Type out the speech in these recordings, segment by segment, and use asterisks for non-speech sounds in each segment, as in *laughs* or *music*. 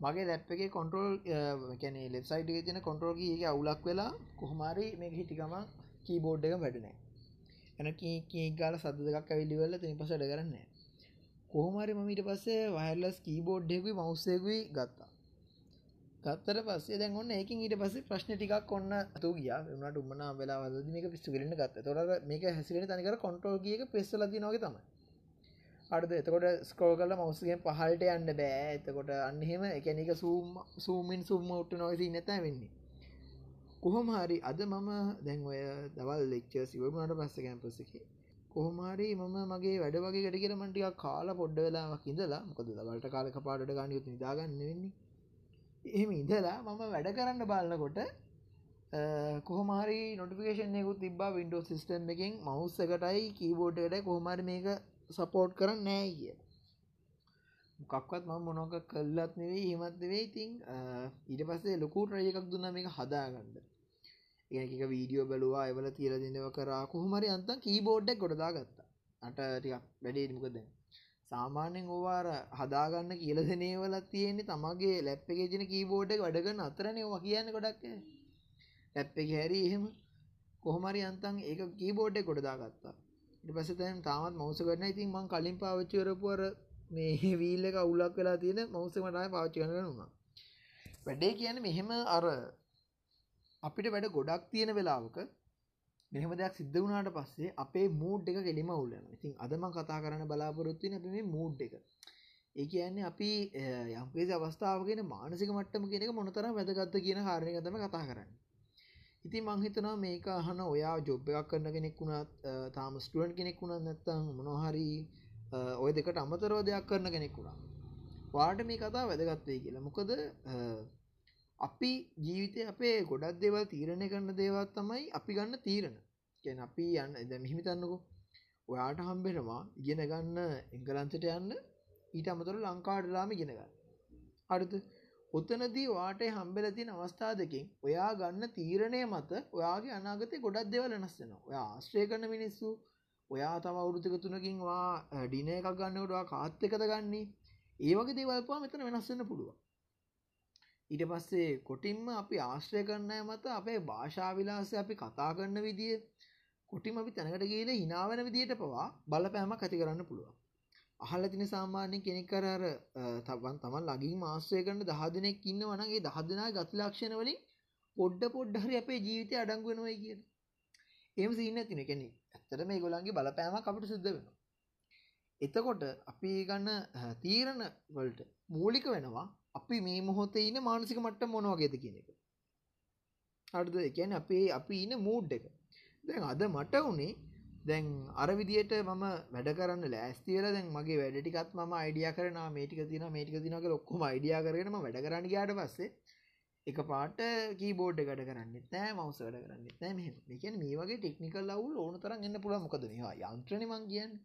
මගේ ලැප් එක කොන්ටරෝල් කැන ලෙසයිට තින කොන්ටරෝල් ඒක අවුලක් වෙලා කොහොමාරි මේ හිටිකම කීබෝඩ් එක වැඩනෑ එන කී ගාල සද දෙකක් ඇවිල්ලිවල තිනි පසට කරන්න කොහොමරි මමීට පස්සේ වහල්ලස් කීබෝඩ්ඩෙකුයි මවස්සයකුයි ගත්තා. ගත්තර පස්සේ දැන් ඔන්න ඒකින් ඊට පස්සේ ප්‍රශ්න ටිකක් ඔන්න තු ගිය. වනට උමන වෙලා වද මේක පිස්සු කරන්න ගත්ත. තොට මේක හැසිරෙන තනිකර කොන්ට්‍රෝල් ගියක පෙස්සලති නොක තමයි. අඩද එතකොට ස්කෝල් කල මවස්සගෙන් පහල්ට යන්න බෑ. එතකොට අන්නහෙම එකැනික සූම් සූමින් සුම්ම උට්ට නොවසි නැත වෙන්නේ. කොහොම හරි අද මම දැන් ඔය දවල් ලෙක්චර් සිවරුණට පස්ස කැම්පසක කොහොමරි මම මගේ වැඩ වගේ ට කියරමටික කාල පොඩ්ඩ වෙලාවක් ඉඳලා මොකද දවල්ට කාලක පාට ගානයුත් නිදාගන්න වෙන්නේ. එහෙම ඉඳලා මම වැඩ කරන්න බලන්නකොට කොහමරි නොටිකේෂනයකුත් තිබා වින්ඩෝ සිස්ටම් එකෙන් මවස්සකටයි කීබෝඩ්කට කොහමරි මේක සපෝට් කරන්න නෑ කිය මොකක්වත් ම මොනොක කල්ලත් නෙවෙයි හෙමත් නෙවෙයි. ඉතින් ඊට පස්සේ ලොකුට රජ එකක් දුන්න මේක හදාගන්න. ඒක වීඩියෝ බලවා එවල තියල දෙන්නව කරා කොහමරි අන්තන් කීබෝඩ්ඩක් ගොඩදා ගත්තා අට ටිකක් වැඩේ මොකද? සාමාන්‍යෙන් ඕවාර හදාගන්න කියල දෙනේවලත් තියෙන්නේ තමගේ ලැප් එක ජන කීබෝඩ් වැඩගන්න අතරනය වා කියන්න ගොඩක් ලැප් එක හැරි එහෙම කොහොමරි අන්තන් ඒක කීබෝඩ්ඩ ගොඩදා ගත්තා ඉට පස තැන් තාමත් මවස කරන ඉතින් මං කලින් පාවිච්චරපුර මේ *laughs* වීල්ල එක අවුලක් වෙලා තියෙන මවසමටයි පාච්චි කරනවා වැඩේ කියන මෙහෙම අර අපිට වැඩ ගොඩක් තියෙන වෙලාවක මෙහම දෙයක් සිද්ධ වුණාට පස්සේ අපේ මූඩ් එක කෙලිම උල්ලන ඉතින් අදම කතා කරන්න බලාපොරොත්තුවන අපි මේ මූඩ් එක. ඒ කියන්නේ අපි යම්පේසි අවස්ථාවගෙන මානසික මට්ටම කියෙනෙක මොනතරම් වැදගත්ත කියන කාරණයකතම කතා කරන්න. ඉතින් මංහිතනවා මේක අහන ඔයා ජොබ් එකක් කරන්න කෙනෙක් වුණත් තාම ස්ටුවන් කෙනෙක් වුණත් නැත්තම් මොනොහරි ඔය දෙකට අමතරෝ දෙයක් කරන කෙනෙක් වුණා. වාට මේ කතා වැදගත්තේ කියලා. මොකද අපි ජීවිතය අපේ ගොඩක් දේවල් තීරණය කරන්න දේවත් තමයි අපි ගන්න තීරණ. කැන අපි යන්න එද මිහිමිතන්නකු ඔයාට හම්බෙනවා ඉගෙන ගන්න එංගලන්තට යන්න ඊට අමතර ලංකාඩලාම ඉගෙනගන්න අඩුත ඔතනදී වාට හම්බෙල තින අවස්ථා දෙකින් ඔයා ගන්න තීරණය මත ඔයාගේ අනාගතය ගොඩක් දෙවල් වෙනස්සෙනවා ඔයා ආශ්‍රය කරන මිනිස්සු ඔයා තම අවුරුතික තුනකින් වා ඩින එකක් ගන්නකොටවා කාත් එකද ගන්නේ? ඒවගේ දේවල්පා මෙතන වෙනස්සන්න පුළුවන්. ඊට පස්සේ කොටින්ම අපි ආශ්‍රය කරන්නය මත අපේ භාෂාවිලාස අපි කතා කරන්න විදිිය කොටිම අපි තැනකට ගේල හිනාවන විදියට පවා බලපෑමක් ඇති කරන්න පුළුවන්. අහල තින සාමාන්‍යෙන් කෙනෙක් කරර තබන් තමන් ලගින් මාශ්‍රය කරන්න දහ දෙනෙක් ඉන්න වනගේ දහ දෙනා ගතිලක්ෂණ වලින් පොඩ්ඩ පොඩ්ඩහරි අපේ ජීවිතය අඩංගුවනවයි කියන එම සින්න තින කෙනෙ ඇත්තට මේ ගොලන්ගේ බලපෑම අපට සිද්ධ වෙන එතකොට අපි ගන්න තීරණ වලට මූලික වෙනවා අපි මේ මොහොතේ ඉන්න මානසික මට්ට මොනවගේද කියන එක. අඩද එකැන අපේ අපි ඉන්න මූඩ් එක. දැන් අද මට වුණේ දැන් අර විදියට මම වැඩ කරන්න ලෑස්තිවල දැන් මගේ වැඩටිකත් ම අයිඩිය කරන මේටික තින මේටික තිනක ලොක්කොම අයිඩිය කරනම වැඩ කරන්න ගයාට පස්සේ එක පාට කීබෝඩ් ගඩ කරන්න නෑ මවස වැඩ කරන්න නෑ මෙකැන මේ වගේ ටෙක්නිකල් ලවුල් ඕන තරන් එන්න පුළ මොකද මේවා යන්ත්‍රන මං කියන්න.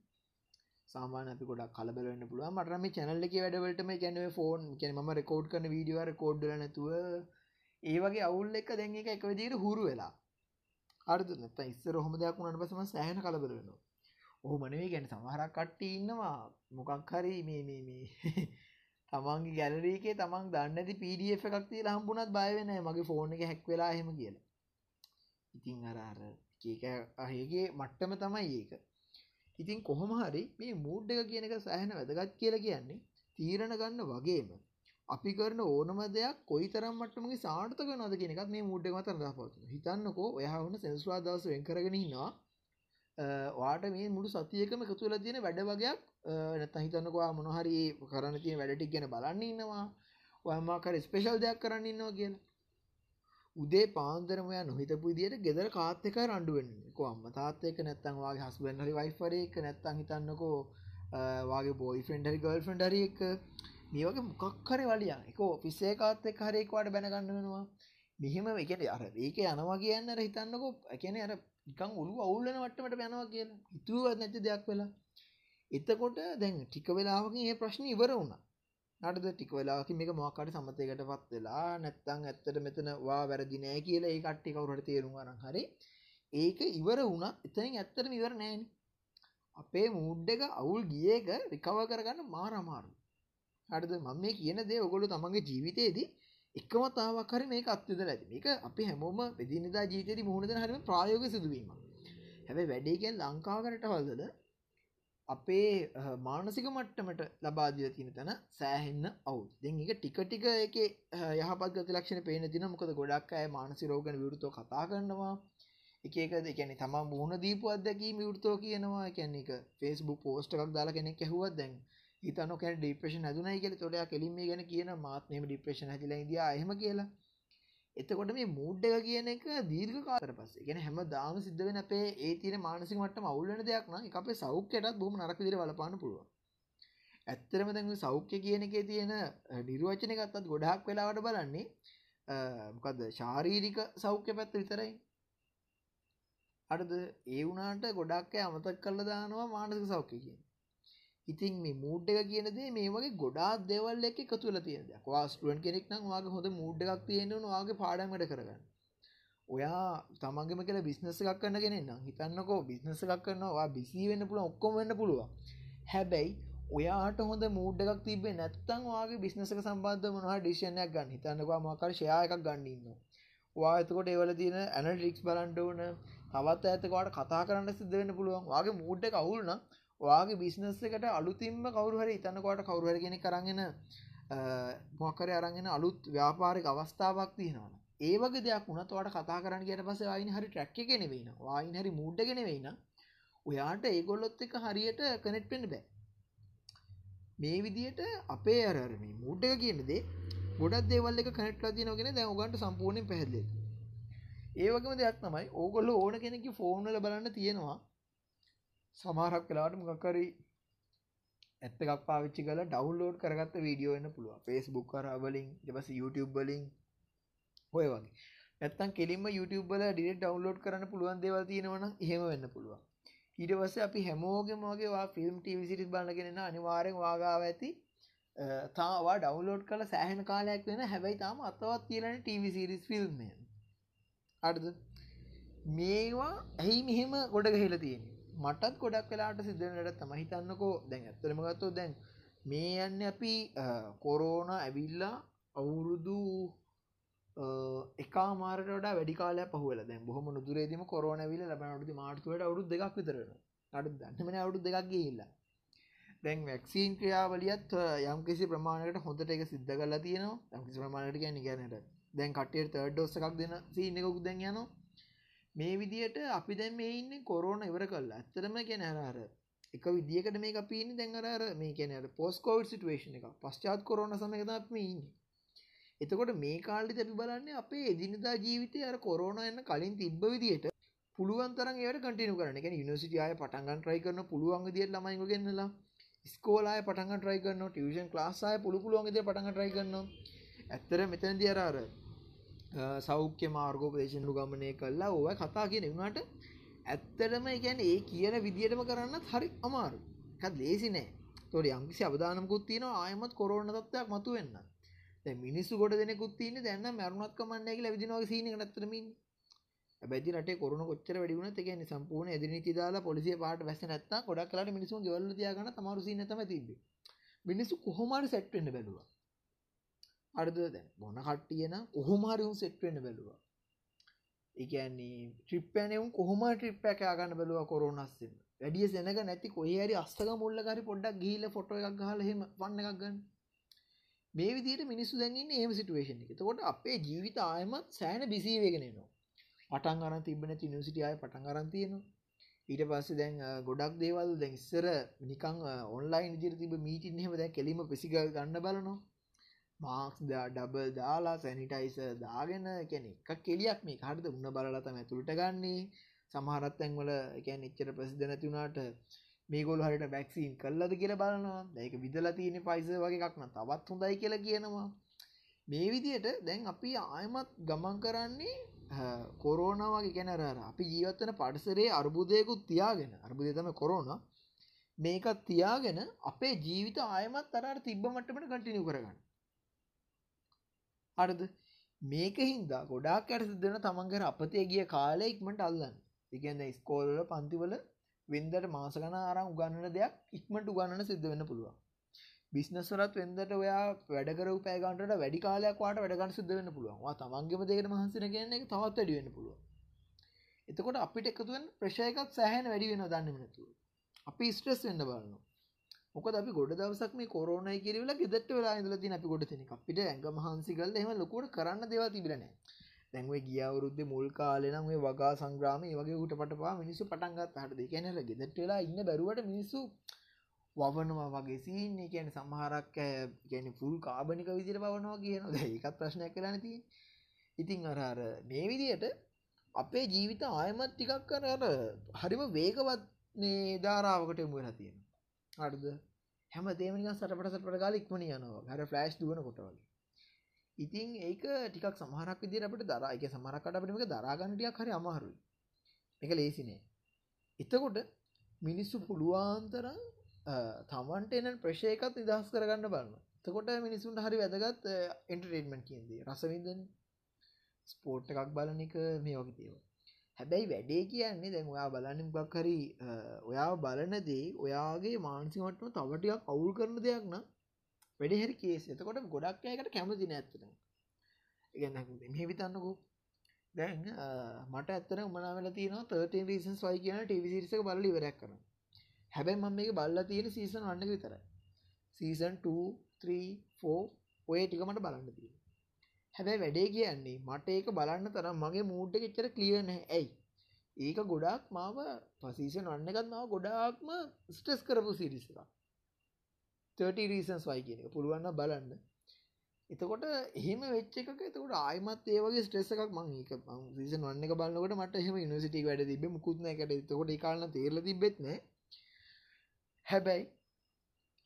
සාමාන අපි ගොඩක් කලබලන්න පුළුව මටම චැනල්ල එක වැඩවලටම කැනව ෆෝන් කැන ම රකෝඩ් කන වීඩියවර කෝඩ්ඩල නැතුව ඒ වගේ අවුල් එක දැන් එක එක විදිට හුරු වෙලා. අර්ද නැත ඉස්සර හොම දෙයක් වුණට පසම සෑහන කලබලවෙනවා ඔහු මනවේ ගැන සමහරක් කට්ටි ඉන්නවා. මොකක් හරි මේ මේ මේ *laughs* තමන්ගේ ගැලරීකේ තමන් දන්නති පඩF එකක් තිය හම්බුණත් බයවෙන මගේ ෆෝන් එක හැක් වෙලා හෙම කියලා. ඉතින් අර අර ඒක අහගේ මට්ටම තමයි ඒක. ඉතින් කොහොම හරි මේ මූඩ් එක කියන එක සෑහෙන වැදගත් කියලා කියන්නේ තීරණ ගන්න වගේම අපි කරන ඕනම දෙයක් කොයි තරම් මට්ටමගේ සාර්ථක වෙනවද කියන එකත් මේ මූඩ් එක මත රඳාපවතිනවා. හිතන්නකෝ ඔයා වුණ සෙන්සුරා දවස් වෙන් කරගෙන ඉන්නවා. ඔයාට මේ මුළු සතියකම එකතු වෙලා තියෙන වැඩ වගේක් නැත්නම් හිතන්නකෝ ඔයා මොන හරි කරන්න තියෙන වැඩ ටික ගැන බලන්න ඉන්නවා. ඔයා මොකක් හරි ස්පෙෂල් දෙයක් කරන්න ඉන්නවා කියලා. උදේ පාන්දරම යා නොහිතපු විදියට ගෙදර කාත් එක රණ්ඩු වෙන්නේ. කො අම්මා තාත්තා එක්ක නැත්නම් වාගේ හස්බන්ඩ් හරි වයිෆ් හරි එක්ක නැත්නම් හිතන්නකෝ වාගේ බොයිෆ්‍රෙන්ඩ් හරි ගර්ල්ෆ්‍රෙන්ඩ් හරි එක්ක මේ වගේ මොකක් හරි වලියන්. ඒක ඔෆිස් එකත් එක්ක හරි එක්ක වාට බැන ගන්න වෙනවා. මෙහෙම ඒ කියන්නේ අර ඒක යනවා කියන්නේ අර හිතන්නකෝ ඒ කියන්නේ අර නිකන් ඔළුව අවුල් වෙන මට්ටමට යනවා කියලා. හිතුවත් නැති දෙයක් වෙලා. එතකොට දැන් ටික වෙලාවකින් මේ ප්‍රශ්නේ ඉවර වුණා. නටද ටික වෙලාකින් මේක මොකක්කාට සමතයකට පත් වෙලා නැත්තං ඇත්තට මෙතන වා වැරදි නෑ කියලා ඒ කට්ටි කවුරට තේරුම් අරන් හරි ඒක ඉවර වුණ එතනින් ඇත්තටම ඉවර නෑන අපේ මූඩ් එක අවුල් ගියක රිකව කරගන්න මාරමාරු හරිද මම මේ කියන දේ ඔගොල්ලෝ තමන්ගේ ජීවිතයේදී එකම තාවක් හරි මේක අත්විඳලා ඇති. මේක අපි හැමෝම එදිනෙදා ජීවිතේදී මුහුණ දෙන හරිම ප්‍රායෝගික සිදුවීමක්. හැබැයි වැඩේ කියන්නේ ලංකාවකට වලද අපේ මානසික මට්ටමට ලබා දීලා තියෙන තැන සෑහෙන්න අවුල්. දැන් ඒක ටික ටික ඒකේ යහපත් ගති ලක්ෂණ පේන දින මොකද ගොඩක් අය මානසික රෝග ගැන විවෘතව කතා කරනවා. එක එක ඒ කියන්නේ තමන් මුහුණ දීපු අත්දැකීම් විවෘතව කියනවා. ඒ කියන්නේ ඒක Facebook post එකක් දාලා කෙනෙක් ඇහුවත් දැන් හිතන්න කෙනෙක් ડિප්‍රෙෂන් හැදුනයි කියලා එතකොට එයා කෙලින් මේ ගැන කියන මාත් මෙහෙම ડિප්‍රෙෂන් හැදිලා ඉඳියා එහෙම කියලා. එතකොට මේ මූඩ් එක කියන එක දීර්ඝ කාලයකට පස්සේ කියන්නේ හැමදාම සිද්ධ වෙන අපේ ඒ තියෙන මානසික මට්ටම අවුල් වෙන දෙයක් නම් ඒක අපේ සෞඛ්‍යයටත් බොහොම නරක විදිහට බලපාන්න පුළුවන්. ඇත්තටම දැන් මේ සෞඛ්‍ය කියන එකේ තියෙන නිර්වචනය ගත්තත් ගොඩාක් වෙලාවට බලන්නේ මොකද්ද ශාරීරික සෞඛ්‍ය පැත්ත විතරයි. හරිද? ඒ වුණාට ගොඩක් අය අමතක කරලා දානවා මානසික සෞඛ්‍ය කියන්නේ. ඉතින් මේ මූඩ් එක කියන දේ මේ වගේ ගොඩාක් දේවල් එක්ක එකතු වෙලා තියෙන දෙයක්. ඔයා ස්ටුඩන්ට් කෙනෙක් නම් ඔයාගේ හොඳ මූඩ් එකක් තියෙන්න ඕන ඔයාගේ පාඩම් වැඩ කරගන්න. ඔයා තමන්ගේම කියලා බිස්නස් එකක් කරන කෙනෙක් නම් හිතන්නකෝ බිස්නස් එකක් කරනවා ඔයා බිසි වෙන්න පුළුවන් ඔක්කොම වෙන්න පුළුවන්. හැබැයි ඔයාට හොඳ මූඩ් එකක් තිබ්බේ නැත්නම් ඔයාගේ බිස්නස් එක සම්බන්ධව මොනවා හරි ඩිසිෂන් එකක් ගන්න. හිතන්නකෝ මොකක් හරි ෂෙයා එකක් ගන්න ඉන්නවා. ඔයා එතකොට ඒවල තියෙන ඇනලිටික්ස් බලන්න ඕන. තවත් ඈතක ඔයාට කතා කරන්න සිද්ධ වෙන්න පුළුවන්. ඔයාගේ මූඩ් එක අවුල් නම් ඔයාගේ බිස්නස් එකට අලුතින්ම කවුරු හරි හිතන්නකොට කවුරු හරි කෙනෙක් අරගෙන මොකක් හරි අරගෙන අලුත් ව්‍යාපාරික අවස්ථාවක් තියෙනවා. ඒ වගේ දෙයක් වුණත් ඔයාට කතා කරන්න ගියට පස්සේ ආයින් හරි ට්‍රැක් එකේ නෙවෙයි නෝ. ආයින් හරි මූඩ් එකේ නෙවෙයි නම් ඔයාට ඒගොල්ලොත් එක්ක හරියට කනෙක්ට් වෙන්න බෑ. මේ විදිහට අපේ අර අර මේ මූඩ් එක කියන දේ ගොඩක් දේවල් එක කනෙක්ට් වෙලා තියෙනවා කියන්නේ දැන් ඔයගන්ට සම්පූර්ණයෙන් පැහැදිලියි. ඒ වගේම දෙයක් තමයි ඕගොල්ලෝ ඕන කෙනෙක්ගේ ෆෝන් වල බලන්න තියෙනවා සමහරක් වෙලාවට මොකක් හරි ඇප් එකක් පාවිච්චි කරලා ඩවුන්ලෝඩ් කරගත්ත වීඩියෝ වෙන්න පුළුවන්. Facebook කරා වලින් ඊට පස්සේ YouTube වලින් ඔය වගේ. නැත්තම් කෙලින්ම YouTube වල ඩිරෙක්ට් ඩවුන්ලෝඩ් කරන්න පුළුවන් දේවල් තියෙනවා නම් එහෙම වෙන්න පුළුවන්. ඊට පස්සේ අපි හැමෝගෙම වගේ වා ෆිල්ම් TV සිරිස් බලන කෙනෙක් නම් අනිවාර්යෙන් වාගාව ඇති තාවා ඩවුන්ලෝඩ් කරලා සෑහෙන කාලයක් වෙන හැබැයි තාම අතවත් තියෙනනේ TV සිරිස් ෆිල්ම් එක. හරිද? මේවා ඇයි මෙහෙම ගොඩ ගහලා තියෙන්නේ? මටත් ගොඩක් වෙලාට සිද්ධනට තම හිතන්නකෝ. දැන් ඇත්තරම ගත්තෝ දැන් මේ යන්න අපි කොරෝන ඇවිල්ලා අවුරුදු එකා මාරට වැඩි කාල පහුවල දැ බොහම නුදුරේදම කොරෝන විල ලබනටති මාර්තුවට අවුදු දෙක් විතරන අඩු දන්නමන අවුදු දෙකක් ගේල්ලා දැන් වැක්සීන් ක්‍රියාවලියත් යම් කිසි ප්‍රමාණකට හොඳට එක සිද්ධ කරලා තියෙනවා. යම්කිසි ප්‍රමාණට ගැන ගැනට දැන් කටයට තර්ඩ ෝස්සකක් දෙන සීනකකුක් දැන් යනවා. මේ විදියට අපි දැන් මේ ඉන්නේ කොරෝනා ඉවර කළා. ඇත්තටම කියන්නේ අර අර එක විදියකට මේක අපි ඉන්නේ දැන් අර අර මේ කියන්නේ අර පෝස්ට් කොවිඩ් සිටුේෂන් එක. පශ්චාත් කොරෝනා සමයක තමයි අපි ඉන්නේ. එතකොට මේ කාලෙදි අපි බලන්නේ අපේ එදිනදා ජීවිතේ අර කොරෝනා එන්න කලින් තිබ්බ විදියට පුළුවන් තරම් ඒවට කන්ටිනියු කරන්න. ඒ කියන්නේ යුනිවර්සිටි ආයෙ පටන් ගන්න try කරන පුළුවන් විදියට ළමයින්ව ගෙන්නලා ස්කෝල ආයෙ පටන් ගන්න try කරනවා. ටියුෂන් ක්ලාස් ආයෙ පුළු පුළුවන් විදියට පටන් ගන්න try කරනවා. ඇත්තට මෙතනදී අර අර සෞඛ්‍ය මාර්ගෝපදේශනු ගමනය කල්ලා ඕව කතා කියන වුණට ඇත්තටම ගැන ඒ කියන විදිටම කරන්නත් හරි අමාරු එකත් ලේසි නෑ. තොට යම්කිසි අවධානකුත් තියෙන ආයමත් කොරෝණ තත්වයක් මතු වෙන්න මිනිස්සු ගොඩ දෙනෙකුත් තියන දැන්න මැරුණත් කමන්නේක ලැවිදිනවා සින නතරමින් බැදි රට කොරන කොච්චර වැඩිුණ එකන සම්පූර්ණ එදිනි දාලා පොලිසිය පාට වැස නැත්ත ගොඩක් කලට මිනිසු ගවල්ල තියාගන තමරු සිනතම තිබේ මිනිස්සු කොහොමට සැට්වෙන්න බැලවා. අර්ද දැන් මොන කට්ටියන කොහොමාරිවුන් සෙට්වෙන්න බැලවා. එකන්නේ ට්‍රිප්පැනවුම් කොහොම ට්‍රිප්ප කයාගන්න බැලවා කොරෝනස්සෙන් වැඩිය සෙනක නැති කොහරි අස්තක මුල්ලකරි පොඩ්ඩක් ගීල ෆොට එකක් හලහෙම වන්න එකක් ගන්න. මේ විදිට මිනිස්සු දැන්ගන්න ඒම සිටුවේෂන් එක. තකොට අපේ ජීවිත ආයමත් සෑන බිසිවේගෙනනවා පටන් අරන් තිබන නිසිටිය අය පටන් අරන් තියෙනවා. ඊට පස්සේ දැන් ගොඩක් දේවල් දැන් ඉස්සර නිකං ඔන්ලයින් ජිර තිබ මීටින් හෙම දැ කෙලීම පිසිග ගන්න බලනවා. මාක්ස් ඩබල් දාලා සැනිටයිස දාගෙන කැනෙ එකක් කෙලියක් මේ හරිද? උන්න බලලතම ඇතුළට ගන්නේ. සමහරත් තැන්වල එකැන් එච්චර ප්‍රසිද නැතිවුණට මේගොල් හරිට බැක්සිීන් කල්ලද කියල බලනවා. දැක විදලා තියෙන පයිස වගේ එකක්න තවත් හොඳයි කියලා කියනවා. මේ විදියට දැන් අපි ආයමත් ගමන් කරන්නේ කොරෝනා වගේ ගැනරර අපි ජීවත්තන පඩසරේ අර්බුදයකුත් තියාගෙන අර්බුදය තම කොරෝන. මේකත් තියාගෙන අපේ ජීවිත ආයමත් තරට තිබ්බ මටමට කටිනිය කරගන්න. අරද මේක හින්දා ගොඩාක් ඇයට සිදෙන තමන්ගර අපතේ ගිය කාලය ඉක්මට අල්ලන්න. එකන්ද ස්කෝල්ල පන්තිවල වෙන්දට මාස ගන ආරම් උගන්නන දෙයක් ඉක්මට උගන්නන සිද්ධ වෙන්න පුළුවන්. බිස්නස්වලත් වෙන්දට ඔයා වැඩකර පෑගන්ට වැඩි කාලයක් වාට වැඩගන්න සිද්ධ වෙන්න පුළුවන්. තමන්ගේම දෙකට මහන්සන කියන එක තවත් වැඩි වෙන්න පුළුව එතකොට අපිට එකතුවෙන් ප්‍රශයකත් සෑහන වැඩි වෙන දන්න නතු අපි ස්ට්‍රෙස් වෙන්න බලන්න මොක අපි ගොඩ දවසක් මේ කොරෝනයි කිරවල ගෙදට වෙලා ඉදල තින අපි ගොඩ තින අපිට ඇඟ මහන්සිකල් එහම ලොකුට කරන්න දෙවා තිබරන දැන්වේ ගියවරුද්ධ මුල් කාලනම් මේ වගා සංග්‍රාම වගේ ඌට පටපා මිනිසු පටන්ගත් හට දෙකැනල ගෙදට වෙලා ඉන්න බැරුවට මිනිස්සු වවනවා වගේ සීන්නේ කියන සමහරක් ගැන ෆුල් කාබනික විදිර බවනවා කියන ඒකත් ප්‍රශ්නයක් කලා නැති ඉතිං අරර මේ විදියට අපේ ජීවිත ආයමත් ටිකක් කර අර හරිම වේගවත් මේ ධාරාවකට යමුවෙලා තියෙන අඩුද හැම දේමනික සටපට සටපට ගාල ඉක්මන යනවා හර ෆලෑශ් දුවන කොට වගේ. ඉතින් ඒක ටිකක් සමහරක් විදිර අපට දරා එක සමරකට අපිමක දරාගන්නටියක් හරි අමාරුයි. එක ලේසිනේ එතකොට මිනිස්සු පුළුවන්තරම් තමන්ට එන ප්‍රශයකත් නිදහස් කරගන්න බලන්න තකොට මිනිසුන්ට හරි වැදගත් එන්ටරේන්මෙන්ට් කියන්දී රසවිදන ස්පෝට් එකක් බලන එක මේ වගේ දේව හැබැයි වැඩේ කියන්නේ දැන් ඔයා බලන්න බක් හරි ඔයා බලනදේ ඔයාගේ මාන්සිමටම තවටියක් අවුල් කරන දෙයක් නම් වැඩ හරි කේස් එතකොට ගොඩක් අයකට කැමති නැත්තන ඉගන්න මෙ විතන්නකු දැන් මට ඇත්තන උමනාවල තියන 13 රීසන්ස් වයි කියන ටවිසිරිසක බලි වරක් කරන හැබැයි මම මේක බල්ලා තියෙන සීසන් වන්න විතරයි. සීසන් 234 ඔය ටිකමට බලන්න තියෙන හැබැයි වැඩේ කියන්නේ මට ඒක බලන්න තරම් මගේ මූඩ් එක එච්චර ක්ලියර් නැහැ. ඇයි? ඒක ගොඩාක් මාව පසීසන් වන්න එකත් මාව ගොඩාක්ම ස්ට්‍රෙස් කරපු සිරිස් එක 30 reasons why කියන එක. පුළුවන් නම් බලන්න. එතකොට එහෙම වෙච්ච එකක එතකොට ආයිමත් ඒ වගේ ස්ට්‍රෙස් එකක් මම ඒක මම සීසන් 1 එක බලනකොට මට එහෙම යුනිවර්සිටි එක වැඩ තිබ්බේ මුකුත් නැහැ ඒකට එතකොට ඒ කාලේ තේරලා තිබ්බෙත් නැහැ. හැබැයි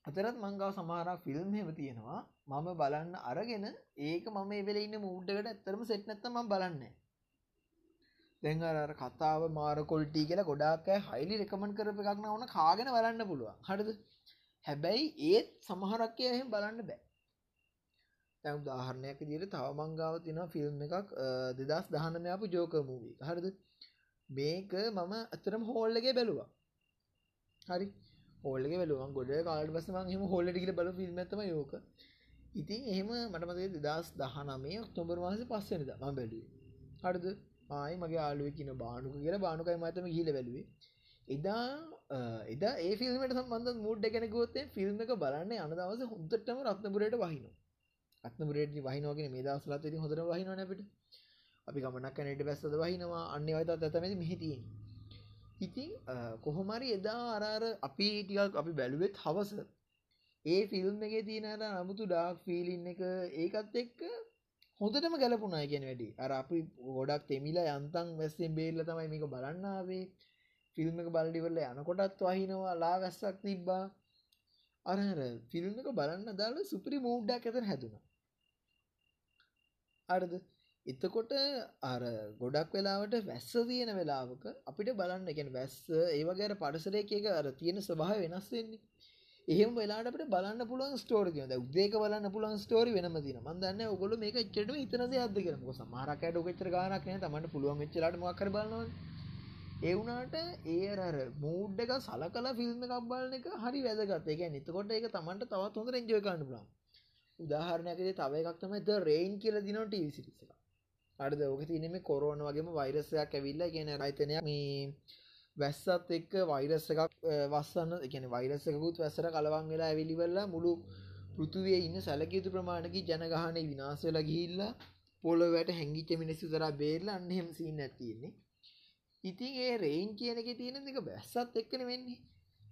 අතරත් මංගව සමහරක් ෆිල්ම් හෙම තියෙනවා. මම බලන්න අරගෙන ඒක මම එවෙල ඉන්න මූඩ්ඩකට ඇත්තරම සෙට් නැත්තම බලන්න දැන් අර කතාව මාරකොල්ටි කියලා ගොඩාක් හයිලි රෙකමන් කරප එකක් ඕන කාගෙන බලන්න පුළුවන්. හටද හැබැයි ඒත් සමහරක්කය එහෙම බලන්න බෑ. තැම් දාහරණයක් දිට තව මංගාව තින ෆිල්ම් එකක් දෙදස් දහනමයාපු ජෝක මූවී හරිද? මේක මම අතරම හෝල්ලගේ බැලුවා. හරි? හෝල්ලක වෙලුවන් ගොඩ කාලට පසම හෙම හොල්ලටිකට බල ිල්මතම යෝක ඉතින් එහෙම මටමතේ දෙදස් දහනමේ ඔක්තොබර් මාස පස්සෙනද ම බැලුවේ. හරද? ආයි මගේ ආලුව කියන බානුක කියලා බානුකයි මතම හිල බැලුවේ. එදා එදා ඒ ෆිල්මට සම්බන්ධ මුඩ් ගැන ගොත්තේ ෆිල්ම් එක බලන්න අන දවස හොඳටම රත්නපුරයට වහින අත්නපුරට වහිනෝගෙන මේ දවසලත් ති හොඳර වහිනනැට අපි ගමනක් කැනට බැස්සද වහිනවා. අන්න අයතත් ඇතමැති මෙහිතියෙන් ඉතින් කොහොමරි එදා අරර අපි ටිකක් අපි බැලුවෙත් හවස ඒ ෆිල්ම් එක තියනට නමුතු ඩාක් ෆිලින් එක ඒකත් එක්ක හොඳටම ගැලපුුණා ගැන වැඩි. අර අපි ගොඩක් තෙමිලා යන්තන් වැස්සෙන් බේල්ල තමයි මේක බලන්නාවේ ෆිල්ම් එක බල්ඩිවල්ල යනකොටත් වහිනවා ලා වැස්සක් තිබ්බා අරහර ෆිල්ම් එක බලන්න දාල සුපරි මූඩ්ඩක් ඇතර හැදුනා. අරද? එතකොට අර ගොඩක් වෙලාවට වැස්ස තියෙන වෙලාවක අපිට බලන්න එකෙන වැස්ස ඒවගේර පඩසරයක එක අර තියෙන ස්වභාව වෙනස් වෙන්නේ. එහෙම වෙලාට අපට බලන්න පුළුවන් ස්ටෝරි කියද උදේක බලන්න පුළුවන් ස්ටෝරි වෙනම තින මන්දන්න ඔගොල මේක එච්චට ඉතනද අද කරම සමහරකට ොකච්චර ගානක් නෑ තමට පුළුවන් වෙච්චලට මක්කර බලනවා ඒවුනාට ඒරර මූඩ් එක සල කලා ෆිල්ම් එකක් බලන එක හරි වැදගත්. එක නිතකොට ඒක තමන්ට තවත් හොඳ රෙන්ජය කන්න පුලන් උදාහරණයකද තව එකක් තමයි ද රේන් කියල දිනට විසිරිස එක. අඩද ඕක තිනෙම කොරෝන වගේම වෛරසයක් ඇවිල්ල කියන රයිතනයක් මේ වැස්සත් එක්ක වෛරස එකක් වස්සන්න එකන වෛරසකුත් වැස්සර කලවන් වෙලා ඇවිලිවෙල්ලා මුළු පෘතුවේ ඉන්න සැලකයුතු ප්‍රමාණකි ජනගහනය විනාසල ගිහිල්ල පොලොවට හැංගිච මිනිස්සු තර බේරල අන්නෙම සින්න ඇතියෙන්නේ ඉතින් ඒ රේන් කියන එක තියෙන එක බැස්සත් එක්කන වෙන්නේ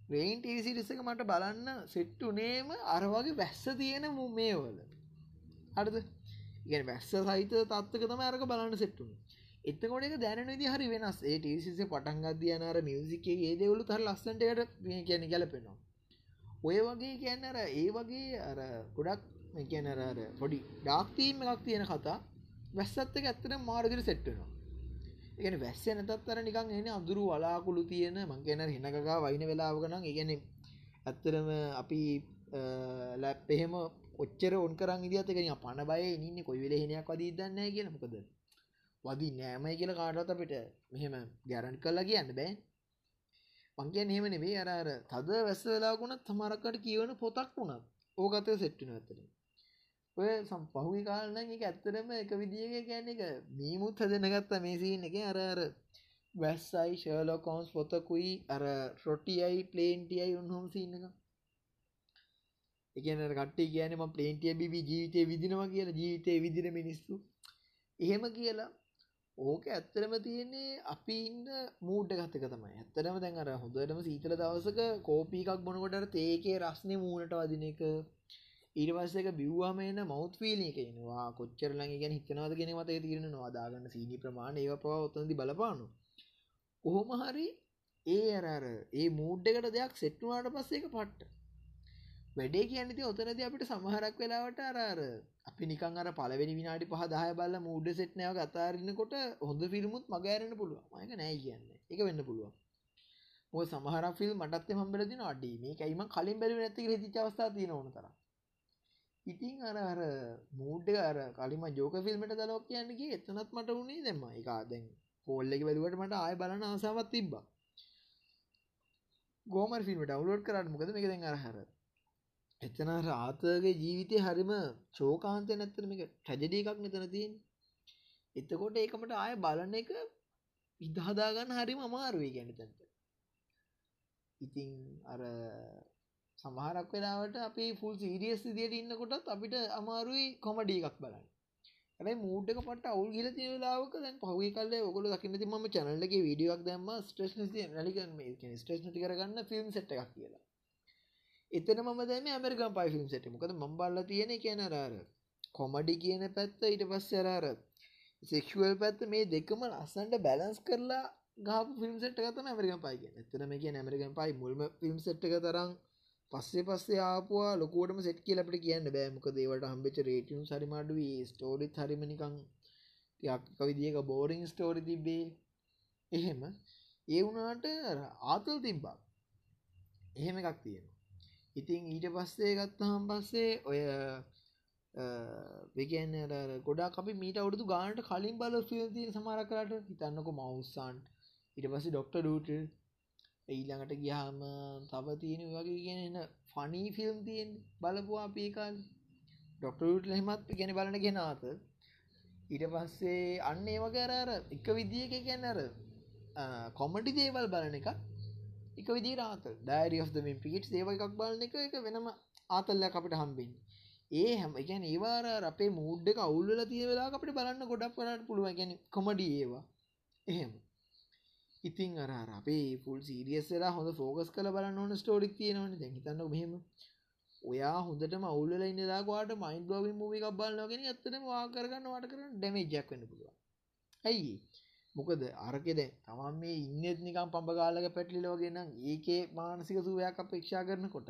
රේන් ටීසිරිසක මට බලන්න සෙට්ටුනේම අරවගේ වැස්ස තියෙන මුමේවල අඩද ඉගෙන වැස්ස සහිත තත්වක තම අරක බලන්න සෙට්ටුන එතකොට එක දැන දි හරි වෙනස්. ඒ ටසිස පටන්ගද යනර මියසිකේ ඒ දෙවලු තර ලස්සන්ටයට කියන ගැලපෙනවා. ඔය වගේ කියන්න අර ඒ වගේ අර ගොඩක් කියනර පොඩි ඩාක්තීම එකක් තියෙන කතා වැස්සත් එක ඇත්තට මාරදිර සෙට්ටනවා එකන වැස්ස නැතත්තර නිකන් එන අදුරු වලාකුළු තියෙන මංගේන හෙනකා වයින වෙලාවකනම් ඉගෙන ඇත්තරම අපි ලැප් එහෙම ඔච්චර ඔන් කරන් ඉදිතකෙන පණ බය ඉන්න කොයි වෙල හෙනයක් වදී දන්න කියල. මොකද වදී නෑමයි කියල කාටත් අපිට මෙහෙම ගැරන් කල්ලා කියන්න බෑ. මංකයන් හෙම නෙවේ අරර තද වැස්ස වෙලාගුණත් තමරක්කට කියවන පොතක් වුණත් ඕකත සෙට්ටින ඇතර ඔය සම් පහුි කාලන එක ඇත්තරම එක විදිියක ගැන එක මීමුත් හදන ගත්තා මේ සිීන එක. අර අර වැස්සයි ශලෝකෝන්ස් පොතකුයි අර රොටියයි ප්ලේන්ටියයි උන්හොම සින්න එක එකන කට්ටේ කියනම ප්ලේන්ටිය බිබි ජීවිතය විදිනවා කියලා ජීවිතය විදින මිනිස්සු. එහෙම කියලා ඕක ඇත්තරම තියෙන්නේ අපි ඉන්න මූඩ් ගත්තක තමයි. ඇත්තරම දැන් අර හොඳටම සීතල දවසක කෝපීකක් බොනකොට තේකේ රස්නේ මූුණට වදින එක. ඊරවස්සක බිව්වාම එන්න මෞත් ෆිලි එකෙනවා කොච්චරලඟ ගැන හිතනවාද ගෙන මත තිරෙන නොවාදාගන්න සීනි ප්‍රමාණ ඒ පවා ඔත්තනති බලපානු ඔහොම හරි ඒ අරර ඒ මූඩ්ඩකට දෙයක් සෙට්ටුවාට පස්සේ එක පට්ට. වැඩේ කියන්නති ඔතනද අපිට සමහරක් වෙලාවට අරර අපි නිකන් අර පලවෙනි විනාඩි පහ දහය බල්ල මූඩ සෙට්නෑව අතාරන්නකොට හොඳ ෆිල්මුත් මගෑරෙන පුළුව මයක නෑ කියන්න. එක වෙන්න පුළුවන්. ඔය සමහර ෆිල් මටත් හම්බලදින අඩි මේ ඇයිම කලින් බැලි නැති හිති අවස්ථා තියෙන ඕන තර ඉතින් අර අර මූඩ් අර කලිම ජෝක ෆිල්මට දලක් කියන්නගේ එතනත් මට වුණේ දෙම එක දැන් හෝල්ලෙක වැලුවට මට ආය බලන ආසාවත් තිබ්බා. ගෝමර් ෆිල්ම ඩවලෝඩ් කරන්න මොකද? මේක දැන් අරහර එතන රාතගේ ජීවිතය හරිම චෝකාන්තය නැත්තරම එක ටැජඩි එකක් මෙතන තියෙන් එතකොට ඒකමට ආය බලන එක ඉදහදාගන්න හරිම අමාරුවේ ගැන තැන්ට ඉතිං අර සමහරක් වෙලාවට අපි ෆුල් සීරියස් දියට ඉන්නකොටත් අපිට අමාරුයි කොමඩී එකක් බලන්න. ඇයි මූට්ක පට අවුල් ගිල තිලාවක දැන් පහුි කල්ල ඔගොල දකින්නති ම චනල්ලගේ වීඩියක් දැම්ම ස්ට්‍රේෂ් නලික ස්ට්‍රේෂ් කරගන්න ෆිල්ම් සට් එකක් කියලා. එතන ම දැම ඇමරිකම් පයිෆිල්ම් සට මොකද මම්බල්ල තියෙන කියන රාර කොමඩි කියන පැත්ත ඊට පස්ස අරාර සෙක්ෂුවල් පැත්ත මේ දෙකම ලස්සන්ට බැලන්ස් කරලා ගාප ෆිල්ම් සට් ගත ඇමරිකම් පයි එතන මේ කිය ඇමරිකම් පයි මුල්ම ෆිල්ම් සට් එක තරම් පස්සේ පස්සේ ආපුවා ලොකෝටම සෙට් කියල අපට කියන්න බෑමක දේවට හම්බෙච රේටියම් සරිමාඩුවී ස්ටෝරිත් හරිමනිකං යක්ක විදික බෝරිං ස්ටෝරි තිබ්බේ. එහෙම. ඒ වුනාට ආතල් තිබ්බා. එහෙම එකක් තියෙන ඉතින් ඊට පස්සේ ගත්තහම් පස්සේ ඔය වෙගන්න ගොඩා අපි මීට අවුදු ගානට කලින් බල ියතිය සමාරකරට හිතන්නක මවස්සන් ඉට පස්සේ ඩොක්ට ඩට ඊළඟට ගියාම තව තියෙන වගේ කියන එන්න ෆනී ෆිල්ම් තියෙන් බලපුවා අපේකාල් ඩොක්ටරට ලෙමත් ගැන බලන ගෙනාත ඊට පස්සේ අන්න ඒ වගේ අර එක විදිියක කියන්නර කොමඩි දේවල් බලන එක එක විදි රාත ඩයිරිය of මින් පිකිට් ඒව එකක් බලන එක එක වෙනම ආතල්ලයක් අපිට හම්බෙන් ඒ හැම ගැන ඒවාර අපේ මූඩ් එක අවුල්ල තිය වෙලා අපට බලන්න ගොඩක් කරට පුළුව ගැන කොමඩි ඒවා. එහෙම. ඉතින් අර අපේ පුල් සීරියස්සලා හොඳ ෆෝගස් කල බලන්න ඕන ස්ටෝරික් තියෙනවන. දැහිතන්න මෙහෙම ඔයා හොඳට මවුල්ල ඉන්නදාගවාට මයින් බ්ලෝවි මූවි එකක් බලන්නගෙන ඇත්තන වා කරගන්න වාට කරන ඩැමේජක් වන්න පුළුව ඇයි මොකද අරකෙද තමන් මේ ඉන්නෙත් නිකම් පඹගාලක පැටලිලෝගෙන ඒකේ මානසික සුවයක් අපේක්ෂා කරනකොට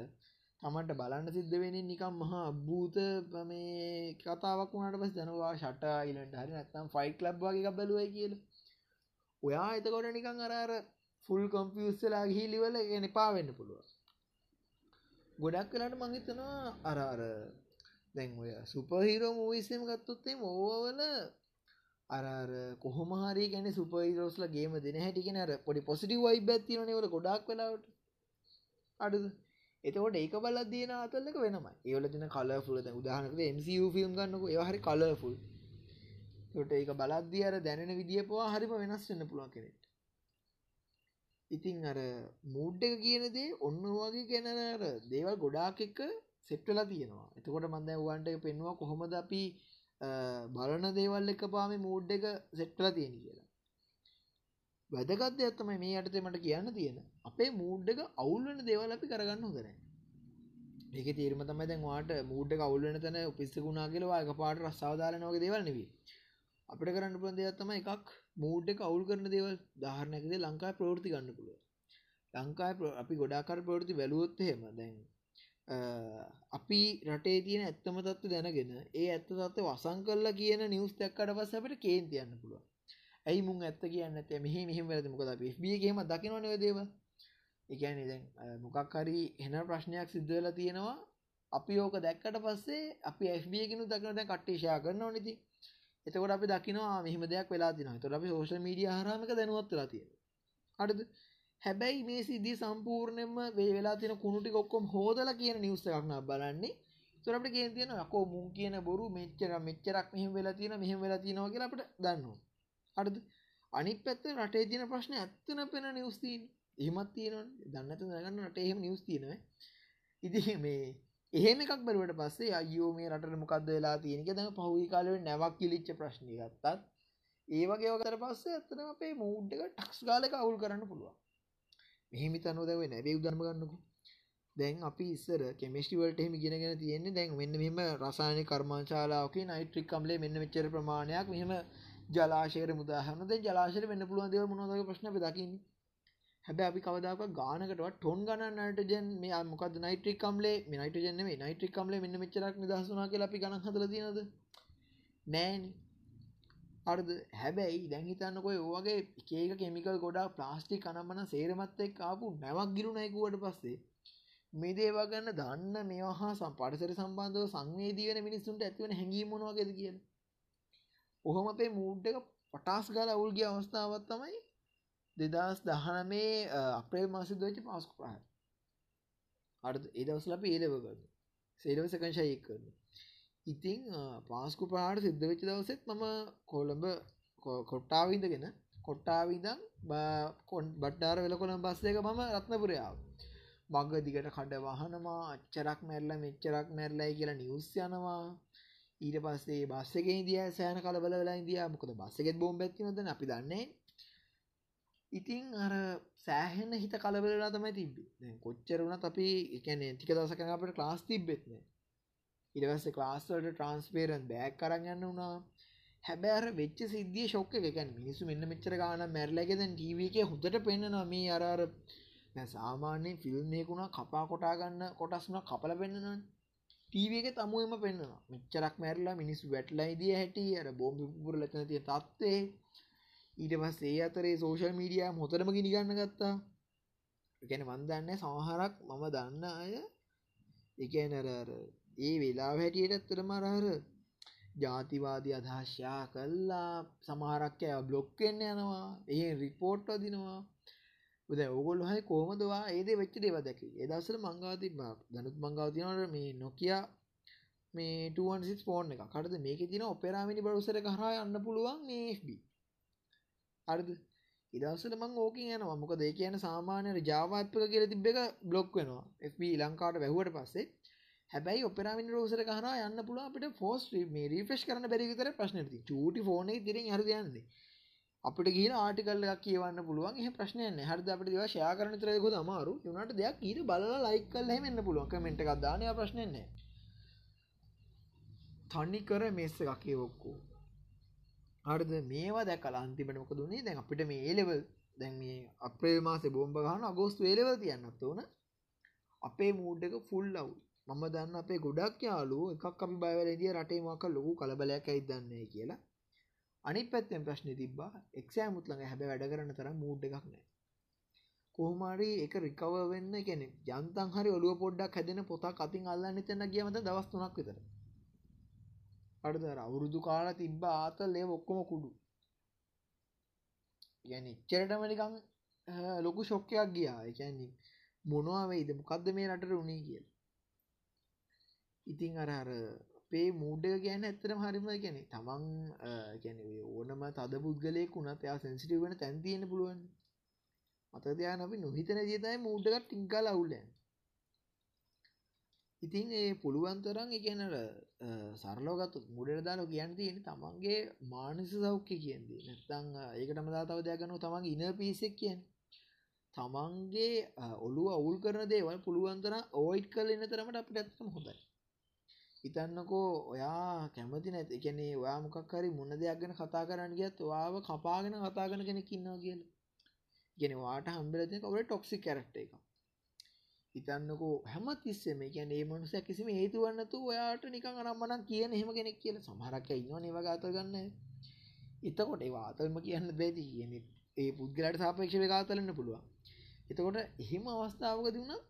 තමන්ට බලන්න සිද්ධ වෙන නිකම් මහා අභූත මේ කතාවක් වුණට පස් ජනවා ෂට ඉලට හරි නැත්තම් ෆයිට ලබ් වගේ බැලුවයි කියල. ඔයා එතකොට නිකං අරර ෆුල් කොම්පියස්ලා ගිහිලිවල ගෙන පාවෙන්න පුළුව ගොඩක් කලාට මංහිතනවා අරාර දැන් ඔය සුපහිරෝ මූවිස්සම ගත්තොත්තේ මෝවල අරර කොහොමහරි ගැන සුපයිරෝස්ල ගේම දෙන හැටිගෙන අර පොඩි පොසිටි වයි බැත්තිනනවල ගොඩක් වෙලාවට. අඩු එතකොට ඒක බල දන අතල්ලක වෙනම ඒවල තින කලෆුල උදාහනක MCU ෆිල්ම් ගන්නක ඒහරි කලෆුල් ට ඒක බලද්දි අර දැනෙන විදිිය පවා හරිම වෙනස් වෙන්න පුළුවන් කෙනෙට ඉතිං අර මූඩ් එක කියනදේ ඔන්න වගේ ගැනර දේවල් ගොඩාක් එක්ක සෙට්ටලා තියෙනවා. එතකොට මන්ද වන්ට පෙන්වා කොහොමද අපි බලන දේවල් එක පාම මූඩ් එක සෙට්ටලා තියෙන කියලා. වැදගත් ඇත්තම මේ අටතේ මට කියන්න තියෙන. අපේ මූඩ් එක අවුල්වන දේවල් අපි කරගන්න හොදන ඒක තීරම තමයි දැන් වාට මූඩ් කවුල්ලන තැන උපිස්සකුණා කියලවා එක පාට රස්සාවදාලනවගේ දේවල් නෙවී අපිට කරන්න පුළන් දෙයක් තම එකක් මූඩ් එක අවුල් කරන දේවල්. ධාරණයකද ලංකායි ප්‍රෘති ගන්න පුළුව ලංකායි අපි ගොඩාකර ප්‍රෘති වැලුවොත් හෙම දැන් අපි රටේ තියෙන ඇත්තම තත්ව දැනගෙන ඒ ඇත්ත තත්ව වසං කරලා කියන නිවස් දැක්කට පස් අපට කේන්ති යන්න පුළුව ඇයි මුන් ඇත්ත කියන්න ඇත මෙහ මෙහම වැද මොකද බියගේම දකිනවනව දේව එකන දැන් මොකක් හරි හෙන ප්‍රශ්නයක් සිද්ධවෙලා තියෙනවා. අපි ඕක දැක්කට පස්සේ අපි FBගෙනු දක්න දැ කට්ටේෂයා කරන්න ඕනෙති එතකොට අපි දකිනවා මෙහම දෙයක් වෙලා තින තොට අපි සෝෂල් මීඩිය හරමක දැනුවත්ලා තියෙන අඩද හැබැයි මේ සිද්ධී සම්පූර්ණයම වේ වෙලා තින කුණුටි කොක්කොම් හෝදල කියන නිවස එකක්න බලන්නේ. තුරට කිය තියෙන අකෝ මුන් කියන බොරු මෙච්චර මෙච්චරක් මෙහම වෙලා තියෙන මෙහම වෙලා තියෙනවා කියලා අපට දන්නවා අඩද අනි පැත්ත රටේ තියන ප්‍රශ්න ඇත්තන පෙන නිවස්තිීන් එහෙමත් තියෙන දන්නත දගන්න රට එහෙම නිවස් තියෙනව ඉදි මේ එහෙම එකක් බරුවට පස්සේ අයෝ මේ රට මොකක්ද වෙලා තියෙනක දම පහුි කාලව නැවක් කිලිච්ච ප්‍රශ්නය ගත්තත් ඒවගේ වතර පස්සේ ඇත්තන අපේ මූඩ්ඩක ටක්ස් ගාලක අවුල් කරන්න පුළුවන්. මෙහෙමි තනුදව නැබේ උදර්ම ගන්නකු. දැන් අපි ඉස්සර කෙමිස්ටිවලට එහෙම ගෙනගෙන තියෙන්නේ. දැන් මෙන්න මෙම රසායන කර්මාංශාලාවක නයිට්‍රික් කම්ලේ මෙන්න මෙච්චර ප්‍රමාණයක් මෙහෙම ජලාශයට මුදාහන දැන් ජලාශයට වෙන්න පුළුවන් දේවල් මොනවද වගේ ප්‍රශ්න අපි දකින්නේ. හැබැයි අපි කවදාකවත් ගානකටවත් ටොන් ගණන් නයිට්‍රජන් මේ මොකද්ද නයිට්‍රික් අම්ලේ මේ නයිට්‍රජන් නෙමෙයි. නයිට්‍රික් අම්ලේ මෙන්න මෙච්චරක් නිදහස් වුණා කියලා අපි ගණන් හදලා තියෙනවද? නෑනේ. හරිද හැබැයි දැන් හිතන්නකො ඔය වගේ එක එක කෙමිකල් ගොඩාක් ප්ලාස්ටික් අනම්මන සේරමත් එක්ක ආපු නැවක් ගිරුණා කිව්වට පස්සේ මේ දේවල් ගන්න දන්න මේවා හා සම් පරිසර සම්බන්ධව සංවේදී වෙන මිනිස්සුන්ට ඇතිවන හැඟීම් මොන වගේද කියලා. ඔහොම අපේ මූඩ් එක පටාස් ගාලා අවුල් ගිය අවස්ථාවක් තමයි 2019 අප්‍රේල් මාසෙ දොච්ච පාස්කු ප්‍රහාර. හරිද? ඒ දවස්වල අපි ඒ ලෙවල් කරනවා. සේලව සෙකන්ඩ් ෂයි එක කරනවා. ඉතින් පාස්කු ප්‍රහාර සිද්ධ වෙච්ච දවසෙත් මම කොළඹ කොට්ටාව ඉඳගෙන කොට්ටාව ඉඳන් බට්ටාර වෙලකොළඹ බස් එක මම රත්නපුරේ ආවා. මග දිගට කඩ වහනවා අච්චරක් මැරල මෙච්චරක් මැරලයි කියලා නිවස් යනවා ඊට පස්සේ බස්සගේ දිය සෑන කලබල වෙලා ඉදිය මොකද බස්සගෙත් බෝම් ඇතිනොද අපි දන්නේ ඉතින් අර සෑහෙන හිත කලබලලා තමයි තිබ්බේ කොච්චරුණත් අපි එකන ටික දසකන අපට ක්ලාස් තිබ්බෙත්න ඉරවස්ස ක්ලාස්වලට ට්‍රන්ස්පේරන් බෑක් කරන්න යන්න වුණා. හැබැර වෙච්ච සිද්ධිය ශොක්ක එකැන් මිනිසු මෙන්න මෙච්චර ගාන මැරලගෙදැන් ටීවක හොඳට පෙන්න්නනවා මේ අරර සාමාන්‍යයෙන් ෆිල්ම්යකුණා කපා කොටා ගන්න කොටස්න කපල පෙන්න්නන ටීව එක තමුවම පෙන්න්නවා. මෙච්චරක් මැරලා මිනිස්සු වැටලයිදිය හැටි අර බෝම්පි පුර ලතන තිය තත්වේ ඊට පස් ඒ අතරේ සෝෂල් මීඩිය හොතරම ගිනිගන්න ගත්තා. එකැන වන්දන්න සමහරක් මම දන්න අය එකනරර ඒ වෙලා හැටියට ඇත්තරම අරහර ජාතිවාදී අදහශ්‍යා කල්ලා සමහරක්කය බ්ලොක්කෙන්න්න යනවා. ඒ රිපෝට්ට දිනවා උද ඔගොල් හයි කෝමදවා ඒද වෙච්ච දේව දැක. ඒදසල මංගාති දනුත් මංගාතිනට මේ නොකිය මේ 2 ෆෝන් එක කටද මේක තින ඔපෙරාමිනි බරුසර කරා යන්න පුළුවන් ඒFB අර්ද ඉදසල මං ඕක යන මොක දේ කියන සාමානය ජාවාපක කියල තිබ එක බ්ලොක් වෙනවා. FB ලංකාට වැැහුවට පස්සේ හැබැයි ඔපෙරමින් රෝසර කහර යන්න පුළ අපට ෆෝස් මේ රීෆෙස් කරන බැරිවිතර ප්‍රශ්නති චූටි ෆෝන තිරින් හරදයන්නේ අපට ගින ආටිකල්ල එකක් කියවන්න පුළුවන්. එහ ප්‍රශ්නයන හරද? අපට දව ශයා කරන තරයකො අමාරු. යුනට දෙයක් ඊට බල ලයික් කල් හෙමන්න පුළුවන්. කමෙන්ට් එකක් දානය ප්‍රශ්නයන්නේ තනි කර මෙස්ස එකක් කියවොක්කෝ හරිද? මේවා දැකල අන්තිමට මොක දුන්නේ දැන් අපිට මේ ඒලෙවල් දැන් මේ අපේ මාසේ බෝම්බ ගහන අගෝස්තු ඒලෙවල් තියන්නත් ඕන. අපේ මූඩ් එක ෆුල් අවුල් මම දන්න අපේ ගොඩක් යාලු එකක් අපි බයවලදිය රටේ මක ලොකු කලබලයක් ඇයිදන්නේ කියලා. අනි පැත්තෙන් ප්‍රශ්න තිබ්බා එක්ෂෑමුත් ළඟ හැබ වැඩ කරන්න තරම් මූඩ් එකක් නෑ කොහමාරි එක රිකව වෙන්න කෙනෙ ජන්තන් හරි ඔලුව පොඩ්ඩක් හැදෙන පොතක් අතින් අල්ලන්න තැන කියමත දවස් තුනක් විතර. අඩදර අවුරුදු කාල තිබ්බ ආතල් ඒ ඔක්කොම කුඩු. ගැන ඉච්චරටමනිකං ලොකු ශොක්කයක් ගියා. එකන්නේ මොනවා වෙයිද? මොකක්ද මේ රටට උනේ කිය ඉතිං අර අර අපේ මූඩ ගැන ඇත්තරම හරිම ගැන තමන් ගැන ඕනම තද පුද්ගලයෙක් වුණත් එයා සැන්සිටිව වෙන තැන් තියෙන පුළුවන් අත දෙයා අපි නොහිතන ජතයි මූඩ්ඩකට ටිංකාල අවුල්ලන් ඉතින් ඒ පුළුවන් තරම් එකනට සරලෝගත් මුඩට දාල කියන්න තියෙන තමන්ගේ මානස සෞඛ්‍ය කියන්දී නැත්තං ඒකටම දාතාව දෙයගනු තමන් ඉන පිසෙක් කියෙන් තමන්ගේ ඔලු අවුල් කරන දේවල් පුළුවන්තර ඕයිට් කල එන්න තරමට අපිට ඇත්තම හොඳයි. හිතන්නකෝ ඔයා කැමති නැති එකනේ ඔයා මොකක් හරි මොන දෙයක් ගැන කතා කරන්න ගියත් ඔයාව කපාගෙන කතා කරන කෙනෙක් ඉන්නවා කියලා. කියන්නේ වාට හම්බෙලා තියෙන කවුරු ටොක්සික් කැරක්ටර් එකක්. හිතන්නකෝ හැම තිස්සෙම කියන්නේ මේ මනුස්සයා කිසිම හේතුවක් නැතුව ඔයාට නිකන් අනම්මනම් කියන එහෙම කෙනෙක් කියලා සමහරක් අය ඉන්නවනේ ඒවා ගාතල් ගන්න. එතකොට ඒ වාතල්ම කියන්න බැරි කියන්නේ ඒ පුද්ගලයාට සාපේක්ෂව ගාතල් වෙන්න පුළුවන්. එතකොට එහෙම අවස්ථාවකදී වුණා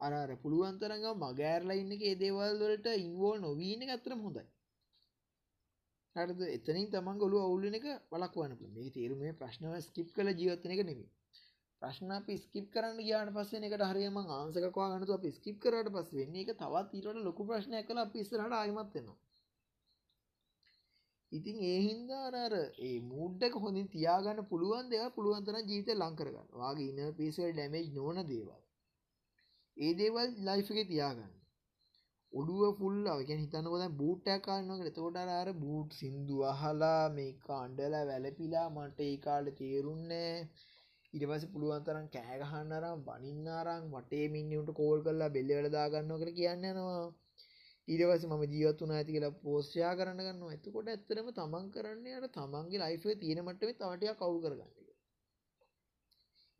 අර පුළුවන් තරඟ මගෑරලා ඉන්න ඒ දේවල් වලට ඉන්වෝල් නොවීන ඇතරම හොඳයි. හරද? එතනින් තමන් ගොලු අවුල්ලන එක වලක්වන්න මේ තේරුම ප්‍රශ්නව ස්කිප් කළ ජීවත්තන එක නෙමේ ප්‍රශ්න අපි ස්කිප් කරන්න ගියාට පස්සේ එකට හරියම ආන්සකවා ගන්නතු අපි ස්කිප් කරට පස් වෙන්නේ. එක තවත් ඊට ලොකු ප්‍රශ්නයක් කළ අපි ඉස්සරහට ආයමත් වෙනවා ඉතින් ඒ හින්දා අර ඒ මුඩ්ඩක හොඳින් තියාගන්න පුළුවන් දෙව පුළුවන්තර ජීවිත ලංකරගන්න වගේ ඉන්න පිසල් ඩැමේජ් නොන දේවල්. ඒ දේවල් ලයිෆ් එක තියාගන්න. ඔඩුව ෆුල් අවකැන හිතන්නකොද බූට්ටක් කාන්නක තෝට අර බූට් සිින්දු අහලා මේ කාණ්ඩල වැලපිලා මට ඒ කාල තේරුන්නේ ඉටපස පුළුවන්තරම් කෑගහන්න්නරම් බනින්නාරං වටේ මිනිුට කෝල් කරලා බෙල්ලවල දාගන්න කර කියන්න නවා ඊරවස ම ජීවත්තුන ඇති කියලා පෝස්්‍යයා කරන්න ගන්න ඇතකොට ඇත්තරම තමන් කරන්නේ අට තමන්ගේ ලයිෆේ තියෙනමටම තවටයක් කවු කරගන්න.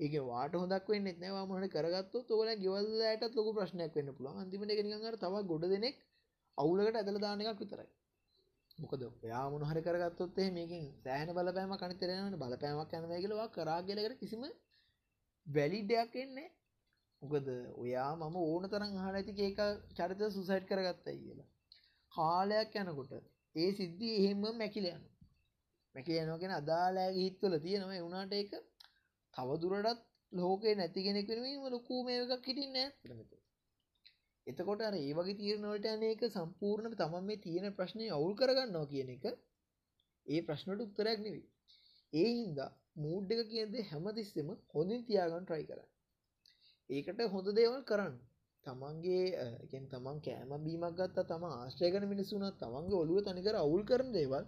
ඒක වාට හොදක් වෙන්න නවා මහට කරගත්තු තෝල ගෙවල්ලට ලොක ප්‍රශ්නයක් වෙන්න පුළුව අන්තිමට නිගර තව ගොඩ දෙනෙක් අවුලකට ඇදල දානකක් විතරයි. මොකද යා මොනහරි කරගත්තොත් මේකින් සෑහන බලපෑම කනිතරෙනට බලපෑමක් යනව කියලවා කරාගෙලකට කිසිම වැලි දෙයක් එන්නේ මොකද ඔයා මම ඕන තරම් හල ඇති ඒක චරිත සුසයිට් කරගත්තයි කියලා. කාලයක් යනකොට ඒ සිද්ධි එහෙම මැකිලයන මැකි යනගෙන අදාලෑගේ හිත්වල තියෙනව. වුණට ඒක තවදුරටත් ලෝකේ නැති කෙනෙක් වෙනීම ලොකූ මේ එකක් හිටින්න ඇමත එතකොට අර ඒ වගේ තීරණවලට අනක සම්පූර්ණ තමන් මේ තියෙන ප්‍රශ්නය අවුල් කරගන්නවා කියන එක ඒ ප්‍රශ්නට උත්තරයක් නෙවෙයි. ඒ හින්දා මූඩ් එක කියද හැමතිස්සෙම හොඳින් තියාගන්න ට්‍රයි කරන්න. ඒකට හොඳ දේවල් කරන්න. තමන්ගේ තමන් කෑම බීමක් ගත්තා තම ආශ්‍රයකන මිනිසුනත් තමන්ගේ ඔළුව තනිකර අවුල් කරන දේවල්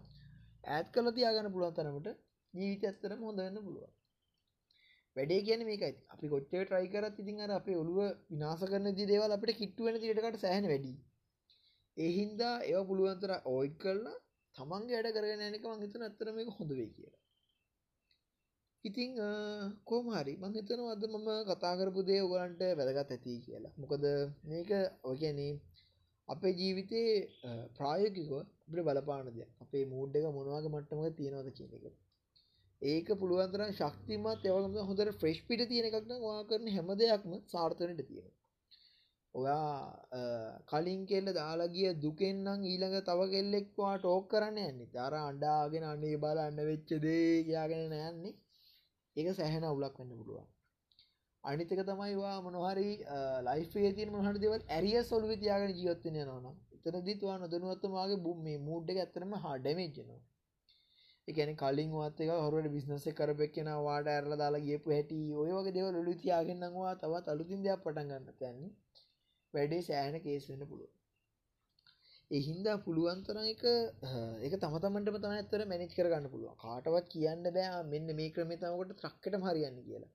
ඇත් කල තියාගන්න පුළුවන් තරමට ජීවිත ඇත්තරම හොඳන්න පුළුවන් වැඩේ කියන මේකයි. අපි කොච්චේ ට්‍රයි කරත් ඉතින් අර අපේ ඔළුව විනාස කරන දේවල් අපිට කිට්ටුවෙන තිටකට සෑහන වැඩි. එහින්දා ඒව පුළුවන්තර ඔයිත් කරලා තමන්ගේ වැඩ කරගෙන යනක මංහිතන ඇත්තරම එක හොඳ වේ කියලා. ඉතිං කෝමහරි මංහිතන අද මම කතා කරපු දේ ඔගලන්ට වැදගත් ඇති කියලා. මොකද මේක ඔගැනේ අපේ ජීවිතයේ ප්‍රායෝකිකව අපට බලපාන දෙයක්. අපේ මූඩ් එක මොනවාගේ මට්ටමක තියෙනවද කියන එක. ඒක පුළුවන්තර ශක්තිමත් යවගම හොඳට ෆ්‍රෙස්් පිට තියෙන එකක්න වා කරන හැම දෙයක්ම සාර්ථනයට තියෙන ඔයා කලින් කෙල්ල දාලාගිය දුකෙන්න්නම් ඊළඟ තව කෙල්ලෙක්වා ටෝක් කරන්න යන්නේ. තර අන්ඩාගෙන අන්නේ බල අන්න වෙච්ච දේ කියයාගෙන නෑන්නේ ඒක සැහැන අවුලක් වෙන්න පුළුවන්. අනිතක තමයිවා මොනහරි ලයිෆේ තින මහට දෙවල් ඇරිය සොල්ුව තියාගෙන ජීවත්වන යනවන එතන දිතුවා නොදනුවත්තමගේ බුම් මේ මුඩ්ඩ ඇතරම හාඩමේජනවා එකන කලින් වත් එක හොරට බිස්නස කරපෙක්ෙන වාට ඇරල දාලා ගේපු හැටි ඔය වගේ දෙව ලොලු තියාගෙන්න්නවා තවත් අලුතින් දෙයක් පටන් ගන්න තැන්නේ වැඩේ සෑහන කේස් වෙන්න පුළුව එහින්දා පුළුවන්තරන එක එක තමතමට තම ඇතර මැනිච් කරගන්න පුළුව කාටවත් කියන්න බෑ මෙන්න මේ ක්‍රමේ තමකට ත්‍රක්කට හරියන්න කියලා.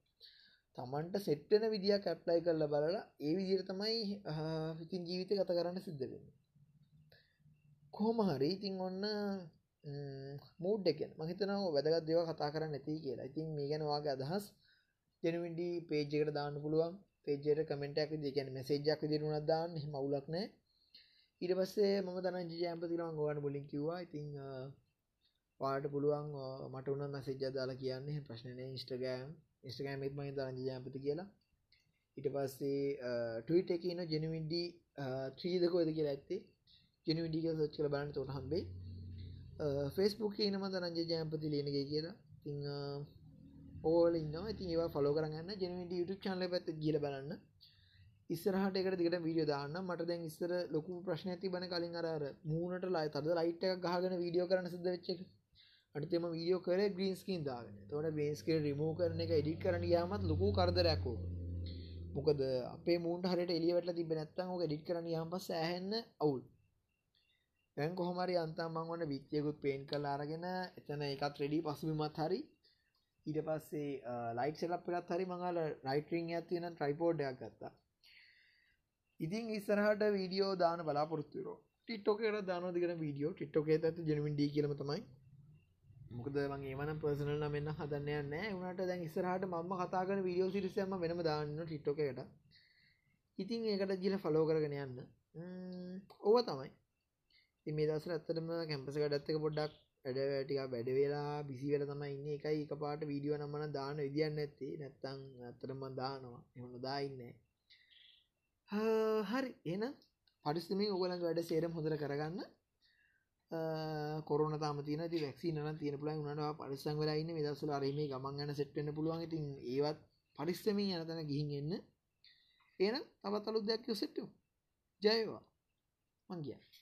තමන්ට සෙට්ටන විදිියක් ඇප්ලයි කරල බලලා ඒ විදිර තමයි ඉතින් ජීවිත ගත කරන්න සිද්ධ වෙන්න. කොහොම හරි ඉතින් ඔන්න මූඩ් එකෙන් මහිතනාව වැදගත් දේව කතා කරන්න නැති කියලා. ඉතින් මේ ගැනවාගේ අදහස් ජනවිඩි පේජ්ජකට දාන්න පුළුවන්. පේජයට කමෙන්ටක් දෙකැන මෙසේජක් දිරුණත් දාන්න. මවුලක් නෑ ඊට පස්සේ මම තන ජයම්පතිරන් ගොවන්න බොලින් කිව්වා. ඉතිං පාට පුළුවන් මට උන මැසේජ දාලා කියන්නේ. ප්‍රශ්නය ඉස්ටගෑම් ඉස්ටගෑමත් මයි තරජ ජයම්පති කියලා. ඊට පස්සේ ටීට එකන ජනවිඩි ත්‍රීදකොද කියලා ඇත්තේ. ජනවිඩික සච්චල බලන්න. තොට හම්බේ ෆෙස්බුක් නම තරංජ ජයම්පති ලියනගේ කියලා. ති ඕල ඉන්න ති ඒවා ෆලෝ කරන්න ජනවිට YouTube චන්ල පැත් ගිල බලන්න. ඉස්සරහට එකට දිගට වීඩියෝ දාන්න. මට දැන් ඉස්සර ලොකු ප්‍රශ්න ඇති බන කලින් අර මූනට ලයි තද ලයිට් එක ගහගෙන වීඩියෝ කරන සිද වෙච්ච එක. අටතම වීඩියෝ කර ග්‍රීන්ස්කින් දාගෙන. තොට බේස්කේ රිමූ කරන එක එඩික් කරන යාමත් ලොකු කරදරයක්කෝ මොකද අපේ මූන්ට හරට එලියට තිබ නැත්තන් ඕක ඩික් කරන යම් පස් ඇහන්න අවුල්. දැන් කොහොමරි අන්තම් මං වන්න විත්තියකුත් පේන් කළ අරගෙන එතන එකත් රෙඩි පසුබිමත් හරි. ඊට පස්සේ ලයිට් සෙලප් එකත් හරි මඟල රයිටරිං ඇතින ට්‍රයිපෝඩ්ඩයක් ගත්තා. ඉතින් ඉස්සරහට වීඩියෝ දාන බලාපොරත්තුරෝ ටිට්ටෝකට දාන දිගෙන වීඩියෝ ටිට්ටෝකේ ඇත ජනවිඩි කියලම තමයි. මොකද මගේ ඒමන පර්සනල් නමන්න හදන්න නෑ වනට දැන් ඉස්සරහට මම කතාගන වීඩියෝ සිරිසයම වෙනම දාන්න ටිට්ටෝකට ඉතින් ඒකට ජිල ෆලෝ කරගෙන යන්න. ඕව තමයි. මේ දසර ඇත්තටම කැම්පස ගඩත්තක පොඩ්ඩක් වැඩ වැටික වැඩ වෙලා බිසි වෙල තමයි ඉන්න. එකයි එක පාට වීඩියෝ නම්මන දාන විදිියන්න ඇත්තේ නැත්තං ඇත්තරම දානවා. එහොඳ දාඉන්න හරි. එන පරිස්තමින් ඔගලන් වැඩ සේරම් හොඳර කරගන්න. කොරන තම තින වැක්සි න තියන පුලන් වනට පරිසං වෙලාන්න දසල අරම ගමන් ගන සෙට්න්න පුළුවන්. ඉතින් ඒවත් පරිස්සමින් යන තැන ගිහින් එන්න. එන තවත් අලුත් දෙයක් කිව්ව සෙට් ජයවා මං කියන්නේ